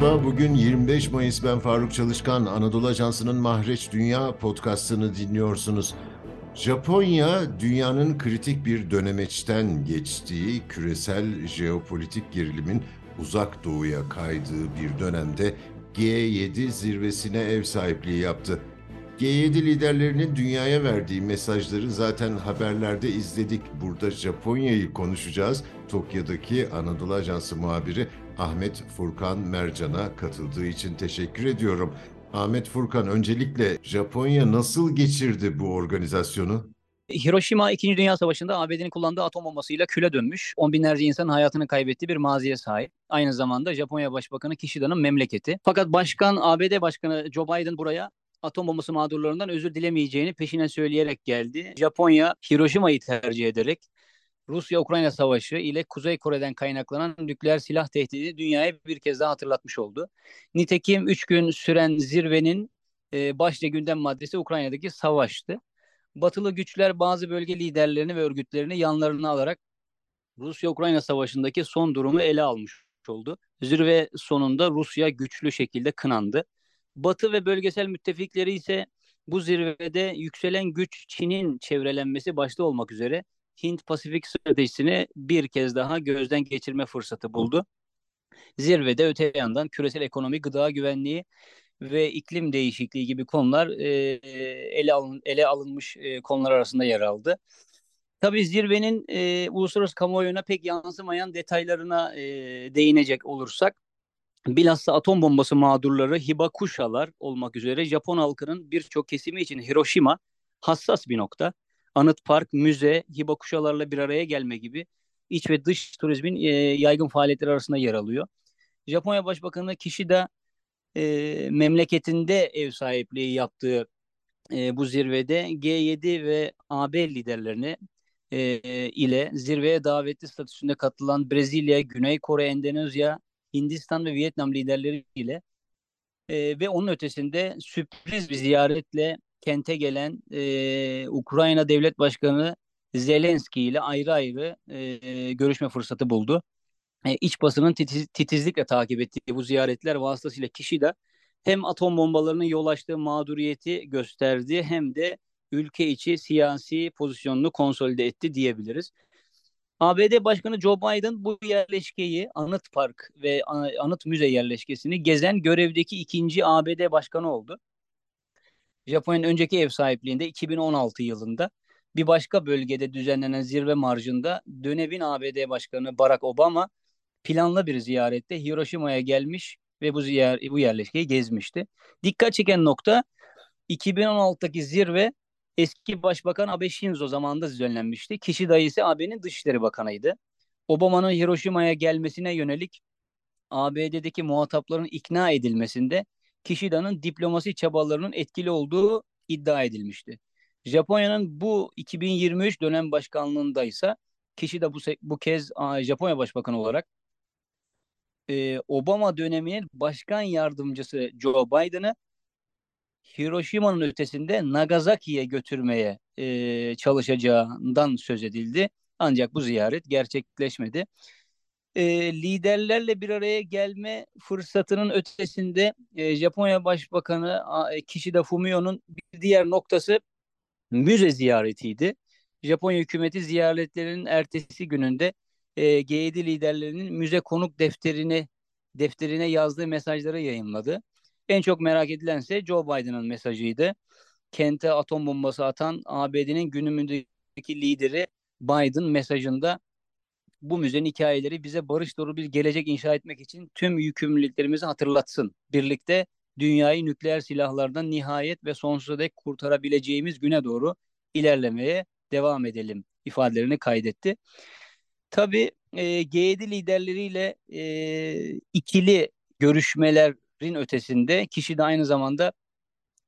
Merhaba, bugün 25 Mayıs ben Faruk Çalışkan. Anadolu Ajansı'nın Mahreç Dünya podcastını dinliyorsunuz. Japonya, dünyanın kritik bir dönemeçten geçtiği küresel jeopolitik gerilimin uzak doğuya kaydığı bir dönemde G7 zirvesine ev sahipliği yaptı. G7 liderlerinin dünyaya verdiği mesajları zaten haberlerde izledik. Burada Japonya'yı konuşacağız. Tokyo'daki Anadolu Ajansı muhabiri Ahmet Furkan Mercan'a katıldığı için teşekkür ediyorum. Ahmet Furkan öncelikle Japonya nasıl geçirdi bu organizasyonu? Hiroşima 2. Dünya Savaşı'nda ABD'nin kullandığı atom bombasıyla küle dönmüş, on binlerce insanın hayatını kaybettiği bir maziye sahip. Aynı zamanda Japonya Başbakanı Kishida'nın memleketi. Fakat Başkan, ABD Başkanı Joe Biden buraya atom bombası mağdurlarından özür dilemeyeceğini peşine söyleyerek geldi. Japonya Hiroşima'yı tercih ederek Rusya-Ukrayna savaşı ile Kuzey Kore'den kaynaklanan nükleer silah tehdidi dünyaya bir kez daha hatırlatmış oldu. Nitekim 3 gün süren zirvenin e, başlıca gündem maddesi Ukrayna'daki savaştı. Batılı güçler bazı bölge liderlerini ve örgütlerini yanlarına alarak Rusya-Ukrayna savaşındaki son durumu ele almış oldu. Zirve sonunda Rusya güçlü şekilde kınandı. Batı ve bölgesel müttefikleri ise bu zirvede yükselen güç Çin'in çevrelenmesi başta olmak üzere Hint-Pasifik stratejisini bir kez daha gözden geçirme fırsatı buldu. Zirvede öte yandan küresel ekonomi, gıda güvenliği ve iklim değişikliği gibi konular e, ele, alın, ele alınmış e, konular arasında yer aldı. Tabii zirvenin e, uluslararası kamuoyuna pek yansımayan detaylarına e, değinecek olursak, bilhassa atom bombası mağdurları Hibakushalar olmak üzere Japon halkının birçok kesimi için Hiroşima hassas bir nokta anıt park, müze, hiba bir araya gelme gibi iç ve dış turizmin e, yaygın faaliyetleri arasında yer alıyor. Japonya Başbakanı Kishida e, memleketinde ev sahipliği yaptığı e, bu zirvede G7 ve AB liderlerini e, ile zirveye davetli statüsünde katılan Brezilya, Güney Kore, Endonezya, Hindistan ve Vietnam liderleri ile e, ve onun ötesinde sürpriz bir ziyaretle kente gelen e, Ukrayna Devlet Başkanı Zelenski ile ayrı ayrı e, görüşme fırsatı buldu. E, iç basının titiz, titizlikle takip ettiği bu ziyaretler vasıtasıyla kişi de hem atom bombalarının yol açtığı mağduriyeti gösterdi hem de ülke içi siyasi pozisyonunu konsolide etti diyebiliriz. ABD Başkanı Joe Biden bu yerleşkeyi Anıt Park ve Anıt Müze yerleşkesini gezen görevdeki ikinci ABD Başkanı oldu. Japonya'nın önceki ev sahipliğinde 2016 yılında bir başka bölgede düzenlenen zirve marjında dönemin ABD Başkanı Barack Obama planlı bir ziyarette Hiroşima'ya gelmiş ve bu ziyer bu yerleşkeyi gezmişti. Dikkat çeken nokta 2016'daki zirve eski Başbakan Abe Shinzo zamanında düzenlenmişti. Kişi dayısı AB'nin Dışişleri Bakanıydı. Obama'nın Hiroşima'ya gelmesine yönelik ABD'deki muhatapların ikna edilmesinde Kishida'nın diplomasi çabalarının etkili olduğu iddia edilmişti. Japonya'nın bu 2023 dönem başkanlığında ise Kishida bu, bu kez Japonya Başbakanı olarak e, Obama döneminin başkan yardımcısı Joe Biden'ı Hiroşima'nın ötesinde Nagasaki'ye götürmeye e, çalışacağından söz edildi. Ancak bu ziyaret gerçekleşmedi e, liderlerle bir araya gelme fırsatının ötesinde e, Japonya Başbakanı e, Kishida Fumio'nun bir diğer noktası müze ziyaretiydi. Japonya hükümeti ziyaretlerinin ertesi gününde e, G7 liderlerinin müze konuk defterini defterine yazdığı mesajları yayınladı. En çok merak edilense Joe Biden'ın mesajıydı. Kente atom bombası atan ABD'nin günümündeki lideri Biden mesajında bu müzenin hikayeleri bize barış dolu bir gelecek inşa etmek için tüm yükümlülüklerimizi hatırlatsın. Birlikte dünyayı nükleer silahlardan nihayet ve sonsuza dek kurtarabileceğimiz güne doğru ilerlemeye devam edelim ifadelerini kaydetti. Tabii e, G7 liderleriyle e, ikili görüşmelerin ötesinde kişi de aynı zamanda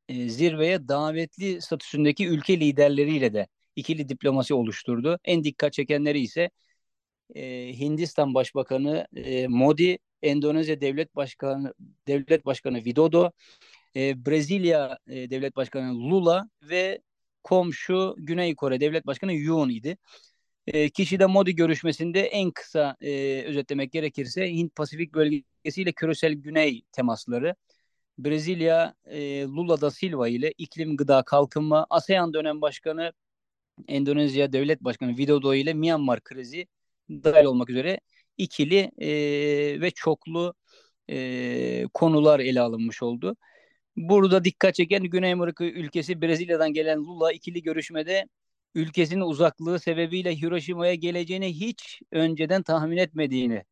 e, zirveye davetli statüsündeki ülke liderleriyle de ikili diplomasi oluşturdu. En dikkat çekenleri ise e, Hindistan Başbakanı e, Modi, Endonezya Devlet Başkanı Devlet Başkanı Widodo, e, Brezilya e, Devlet Başkanı Lula ve komşu Güney Kore Devlet Başkanı Yoon idi. E, Kishida Modi görüşmesinde en kısa e, özetlemek gerekirse Hint Pasifik bölgesiyle küresel güney temasları, Brezilya e, Lula da Silva ile iklim, gıda, kalkınma, ASEAN dönem başkanı Endonezya Devlet Başkanı Widodo ile Myanmar krizi dahil olmak üzere ikili e, ve çoklu e, konular ele alınmış oldu. Burada dikkat çeken Güney Amerika ülkesi Brezilya'dan gelen Lula ikili görüşmede ülkesinin uzaklığı sebebiyle Hiroşima'ya geleceğini hiç önceden tahmin etmediğini,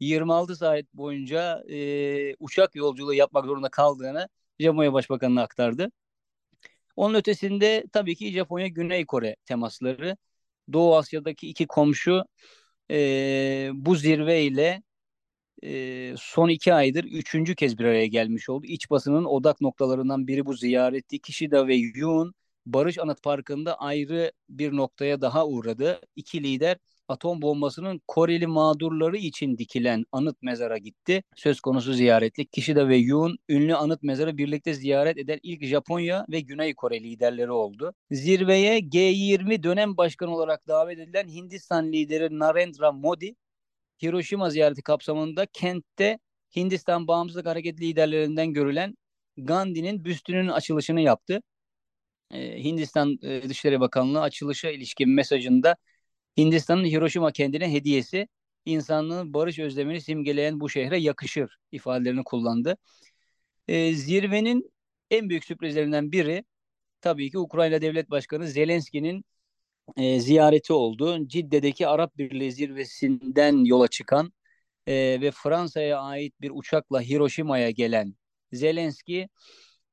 26 saat boyunca e, uçak yolculuğu yapmak zorunda kaldığını Japonya Başbakanı'na aktardı. Onun ötesinde tabii ki Japonya Güney Kore temasları. Doğu Asya'daki iki komşu e, bu zirve ile e, son iki aydır üçüncü kez bir araya gelmiş oldu. İç basının odak noktalarından biri bu ziyaretti. Kishida ve Yoon Barış Anıt Parkı'nda ayrı bir noktaya daha uğradı. İki lider atom bombasının Koreli mağdurları için dikilen anıt mezara gitti. Söz konusu ziyaretlik Kishida ve Yoon ünlü anıt mezarı birlikte ziyaret eden ilk Japonya ve Güney Kore liderleri oldu. Zirveye G20 dönem başkanı olarak davet edilen Hindistan lideri Narendra Modi Hiroşima ziyareti kapsamında kentte Hindistan Bağımsızlık Hareket liderlerinden görülen Gandhi'nin büstünün açılışını yaptı. Ee, Hindistan e, Dışişleri Bakanlığı açılışa ilişkin mesajında Hindistan'ın Hiroşima kendine hediyesi insanlığın barış özlemini simgeleyen bu şehre yakışır ifadelerini kullandı. E, zirvenin en büyük sürprizlerinden biri tabii ki Ukrayna Devlet Başkanı Zelenski'nin e, ziyareti oldu. Cidde'deki Arap Birliği zirvesinden yola çıkan e, ve Fransa'ya ait bir uçakla Hiroşima'ya gelen Zelenski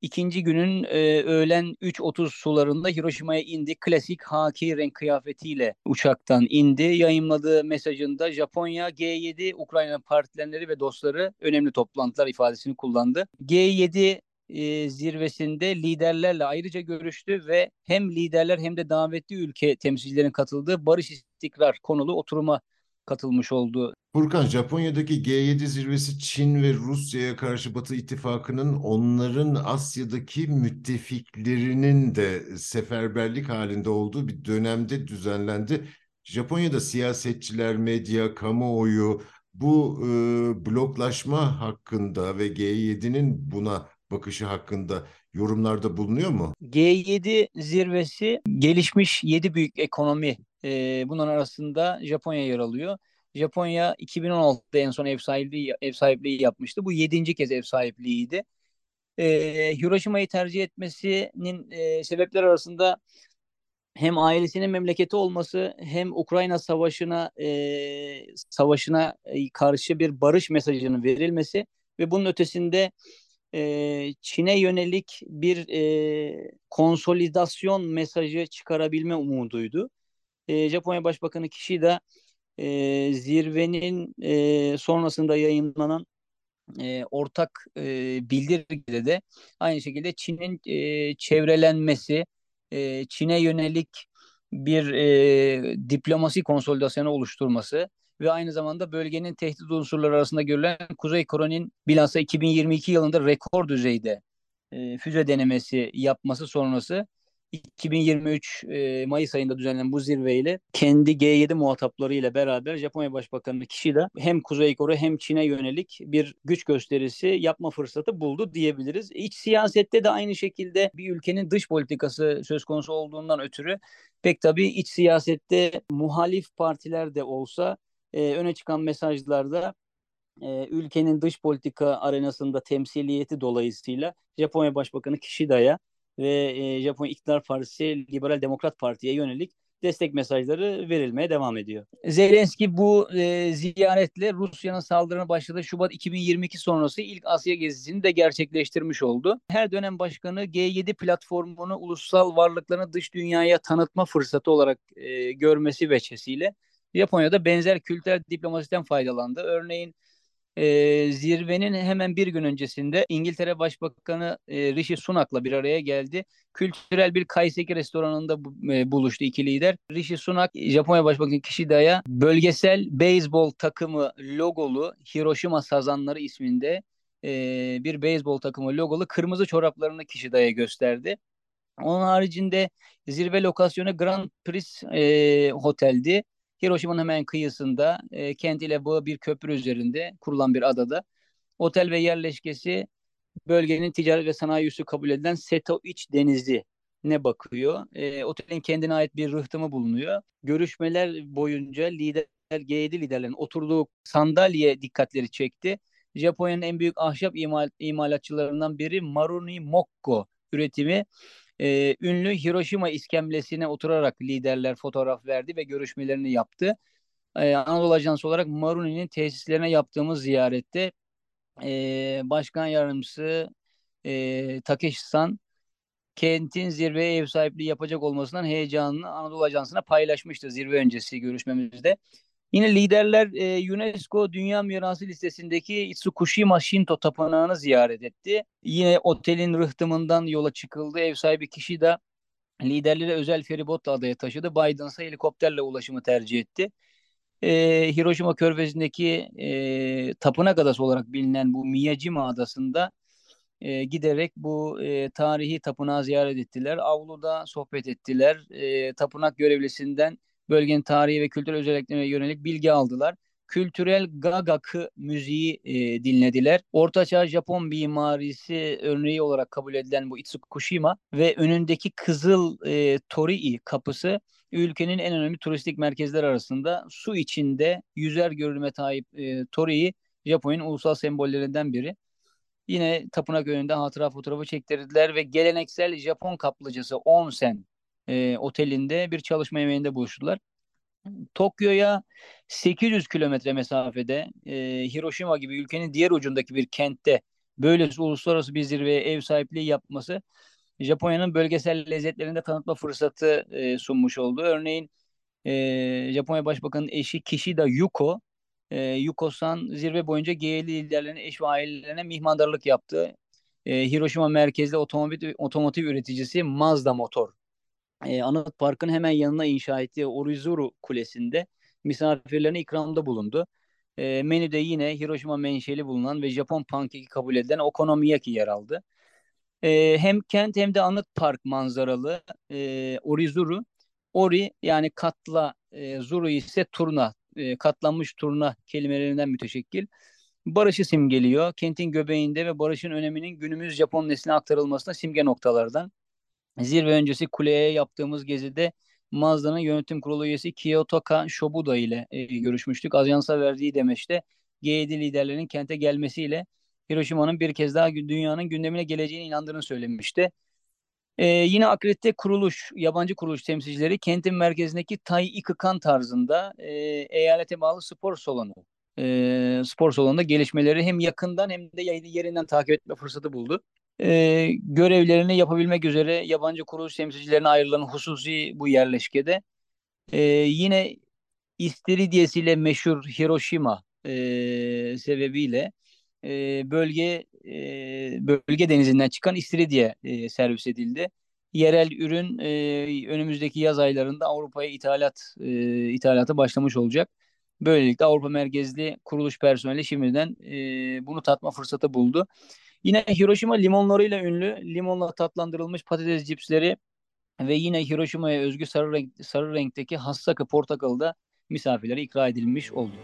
ikinci günün e, öğlen 3.30 sularında Hiroşima'ya indi. Klasik haki renk kıyafetiyle uçaktan indi. Yayınladığı mesajında Japonya, G7, Ukrayna partilerleri ve dostları önemli toplantılar ifadesini kullandı. G7 e, zirvesinde liderlerle ayrıca görüştü ve hem liderler hem de davetli ülke temsilcilerinin katıldığı barış istikrar konulu oturuma katılmış oldu. Furkan, Japonya'daki G7 zirvesi Çin ve Rusya'ya karşı Batı ittifakının onların Asya'daki müttefiklerinin de seferberlik halinde olduğu bir dönemde düzenlendi. Japonya'da siyasetçiler, medya, kamuoyu bu e, bloklaşma hakkında ve G7'nin buna bakışı hakkında yorumlarda bulunuyor mu? G7 zirvesi gelişmiş 7 büyük ekonomi e, bunların arasında Japonya yer alıyor. Japonya 2016'da en son ev sahipliği ev sahipliği yapmıştı. Bu 7. kez ev sahipliğiydi. E, Hiroşima'yı tercih etmesinin e, sebepler arasında hem ailesinin memleketi olması hem Ukrayna savaşına e, savaşına karşı bir barış mesajının verilmesi ve bunun ötesinde e, Çin'e yönelik bir e, konsolidasyon mesajı çıkarabilme umuduydu. E, Japonya Başbakanı Kishida e, zirvenin e, sonrasında yayınlanan e, ortak e, bildirgide de aynı şekilde Çin'in e, çevrelenmesi, e, Çin'e yönelik bir e, diplomasi konsolidasyonu oluşturması ve aynı zamanda bölgenin tehdit unsurları arasında görülen Kuzey Kore'nin bilhassa 2022 yılında rekor düzeyde e, füze denemesi yapması sonrası 2023 e, Mayıs ayında düzenlenen bu zirveyle kendi G7 muhatapları ile beraber Japonya Başbakanı Kishida hem Kuzey Kore hem Çin'e yönelik bir güç gösterisi yapma fırsatı buldu diyebiliriz. İç siyasette de aynı şekilde bir ülkenin dış politikası söz konusu olduğundan ötürü pek tabii iç siyasette muhalif partiler de olsa e, öne çıkan mesajlarda e, ülkenin dış politika arenasında temsiliyeti dolayısıyla Japonya Başbakanı Kishida'ya ve e, Japonya İktidar Partisi Liberal Demokrat Parti'ye yönelik destek mesajları verilmeye devam ediyor. Zelenski bu e, ziyaretle Rusya'nın saldırına başladığı Şubat 2022 sonrası ilk Asya gezisini de gerçekleştirmiş oldu. Her dönem başkanı G7 platformunu ulusal varlıklarını dış dünyaya tanıtma fırsatı olarak e, görmesi veçesiyle Japonya'da benzer kültürel diplomasiden faydalandı. Örneğin e, zirvenin hemen bir gün öncesinde İngiltere Başbakanı e, Rishi Sunak'la bir araya geldi. Kültürel bir kaiseki restoranında e, buluştu iki lider. Rishi Sunak, Japonya Başbakanı Kishida'ya bölgesel beyzbol takımı logolu Hiroşima Sazanları isminde e, bir beyzbol takımı logolu kırmızı çoraplarını Kishida'ya gösterdi. Onun haricinde zirve lokasyonu Grand Prix e, Hotel'di Hiroşima'nın hemen kıyısında e, kent ile bağı bir köprü üzerinde kurulan bir adada. Otel ve yerleşkesi bölgenin ticaret ve sanayi üssü kabul edilen Seto İç Denizi ne bakıyor. E, otelin kendine ait bir rıhtımı bulunuyor. Görüşmeler boyunca lider G7 liderlerin oturduğu sandalye dikkatleri çekti. Japonya'nın en büyük ahşap imal, imalatçılarından biri Maruni Mokko üretimi e, ünlü Hiroşima iskemlesine oturarak liderler fotoğraf verdi ve görüşmelerini yaptı. E, Anadolu Ajansı olarak Maruni'nin tesislerine yaptığımız ziyarette e, başkan yardımcısı e, Takeshi-san kentin zirveye ev sahipliği yapacak olmasından heyecanını Anadolu Ajansı'na paylaşmıştı zirve öncesi görüşmemizde. Yine liderler e, UNESCO Dünya Mirası listesindeki Itsukushima Shinto Tapınağı'nı ziyaret etti. Yine otelin rıhtımından yola çıkıldı. Ev sahibi kişi de liderleri özel feribotla adaya taşıdı. Biden ise helikopterle ulaşımı tercih etti. E, Hiroşima Körfezi'ndeki e, tapınak adası olarak bilinen bu Miyajima adasında e, giderek bu e, tarihi tapınağı ziyaret ettiler. Avluda sohbet ettiler. E, tapınak görevlisinden bölgenin tarihi ve kültürel özelliklerine yönelik bilgi aldılar. Kültürel gagakı müziği e, dinlediler. Ortaçağ Japon mimarisi örneği olarak kabul edilen bu Itsukushima ve önündeki Kızıl e, Torii kapısı ülkenin en önemli turistik merkezler arasında su içinde yüzer görünüme sahip e, Torii Japonya'nın ulusal sembollerinden biri. Yine tapınak önünde hatıra fotoğrafı çektirdiler ve geleneksel Japon kaplıcası Onsen e, otelinde bir çalışma yemeğinde buluştular. Tokyo'ya 800 kilometre mesafede e, Hiroşima gibi ülkenin diğer ucundaki bir kentte böylesi uluslararası bir zirveye ev sahipliği yapması Japonya'nın bölgesel lezzetlerini de tanıtma fırsatı e, sunmuş oldu. Örneğin e, Japonya Başbakanı'nın eşi Kishida Yuko e, Yuko-san zirve boyunca G50 liderlerine eş ve ailelerine mihmandarlık yaptı. E, Hiroşima merkezli otomobil otomotiv üreticisi Mazda Motor e, Anıt Park'ın hemen yanına inşa ettiği Orizuru Kulesi'nde misafirlerine ikramda bulundu. E, menüde yine Hiroşima menşeli bulunan ve Japon pankeki kabul edilen okonomiyaki yer aldı. E, hem kent hem de Anıt Park manzaralı e, Orizuru. Ori yani katla, e, Zuru ise turna, e, katlanmış turna kelimelerinden müteşekkil. Barışı simgeliyor. Kentin göbeğinde ve barışın öneminin günümüz Japon nesline aktarılmasına simge noktalardan. Zirve öncesi kuleye yaptığımız gezide Mazda'nın yönetim kurulu üyesi Kiyotoka Shobuda ile e, görüşmüştük. Ajansa verdiği demeçte G7 liderlerinin kente gelmesiyle Hiroşima'nın bir kez daha dünyanın gündemine geleceğine inandığını söylemişti. Ee, yine akredite kuruluş, yabancı kuruluş temsilcileri kentin merkezindeki Tai Ikukan tarzında e, eyalete bağlı spor salonu, e, spor salonunda gelişmeleri hem yakından hem de yerinden takip etme fırsatı buldu e, görevlerini yapabilmek üzere yabancı kuruluş temsilcilerine ayrılan hususi bu yerleşkede e, yine İstiridiyesiyle meşhur Hiroşima e, sebebiyle e, bölge e, bölge denizinden çıkan İstiridye e, servis edildi. Yerel ürün e, önümüzdeki yaz aylarında Avrupa'ya ithalat e, ithalatı başlamış olacak. Böylelikle Avrupa merkezli kuruluş personeli şimdiden e, bunu tatma fırsatı buldu. Yine Hiroşima limonlarıyla ünlü limonla tatlandırılmış patates cipsleri ve yine Hiroşima'ya özgü sarı, renk, sarı renkteki Hassaka portakalı da misafirlere ikram edilmiş oldu.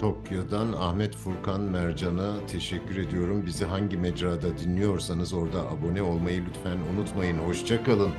Tokyo'dan Ahmet Furkan Mercan'a teşekkür ediyorum. Bizi hangi mecrada dinliyorsanız orada abone olmayı lütfen unutmayın. Hoşçakalın.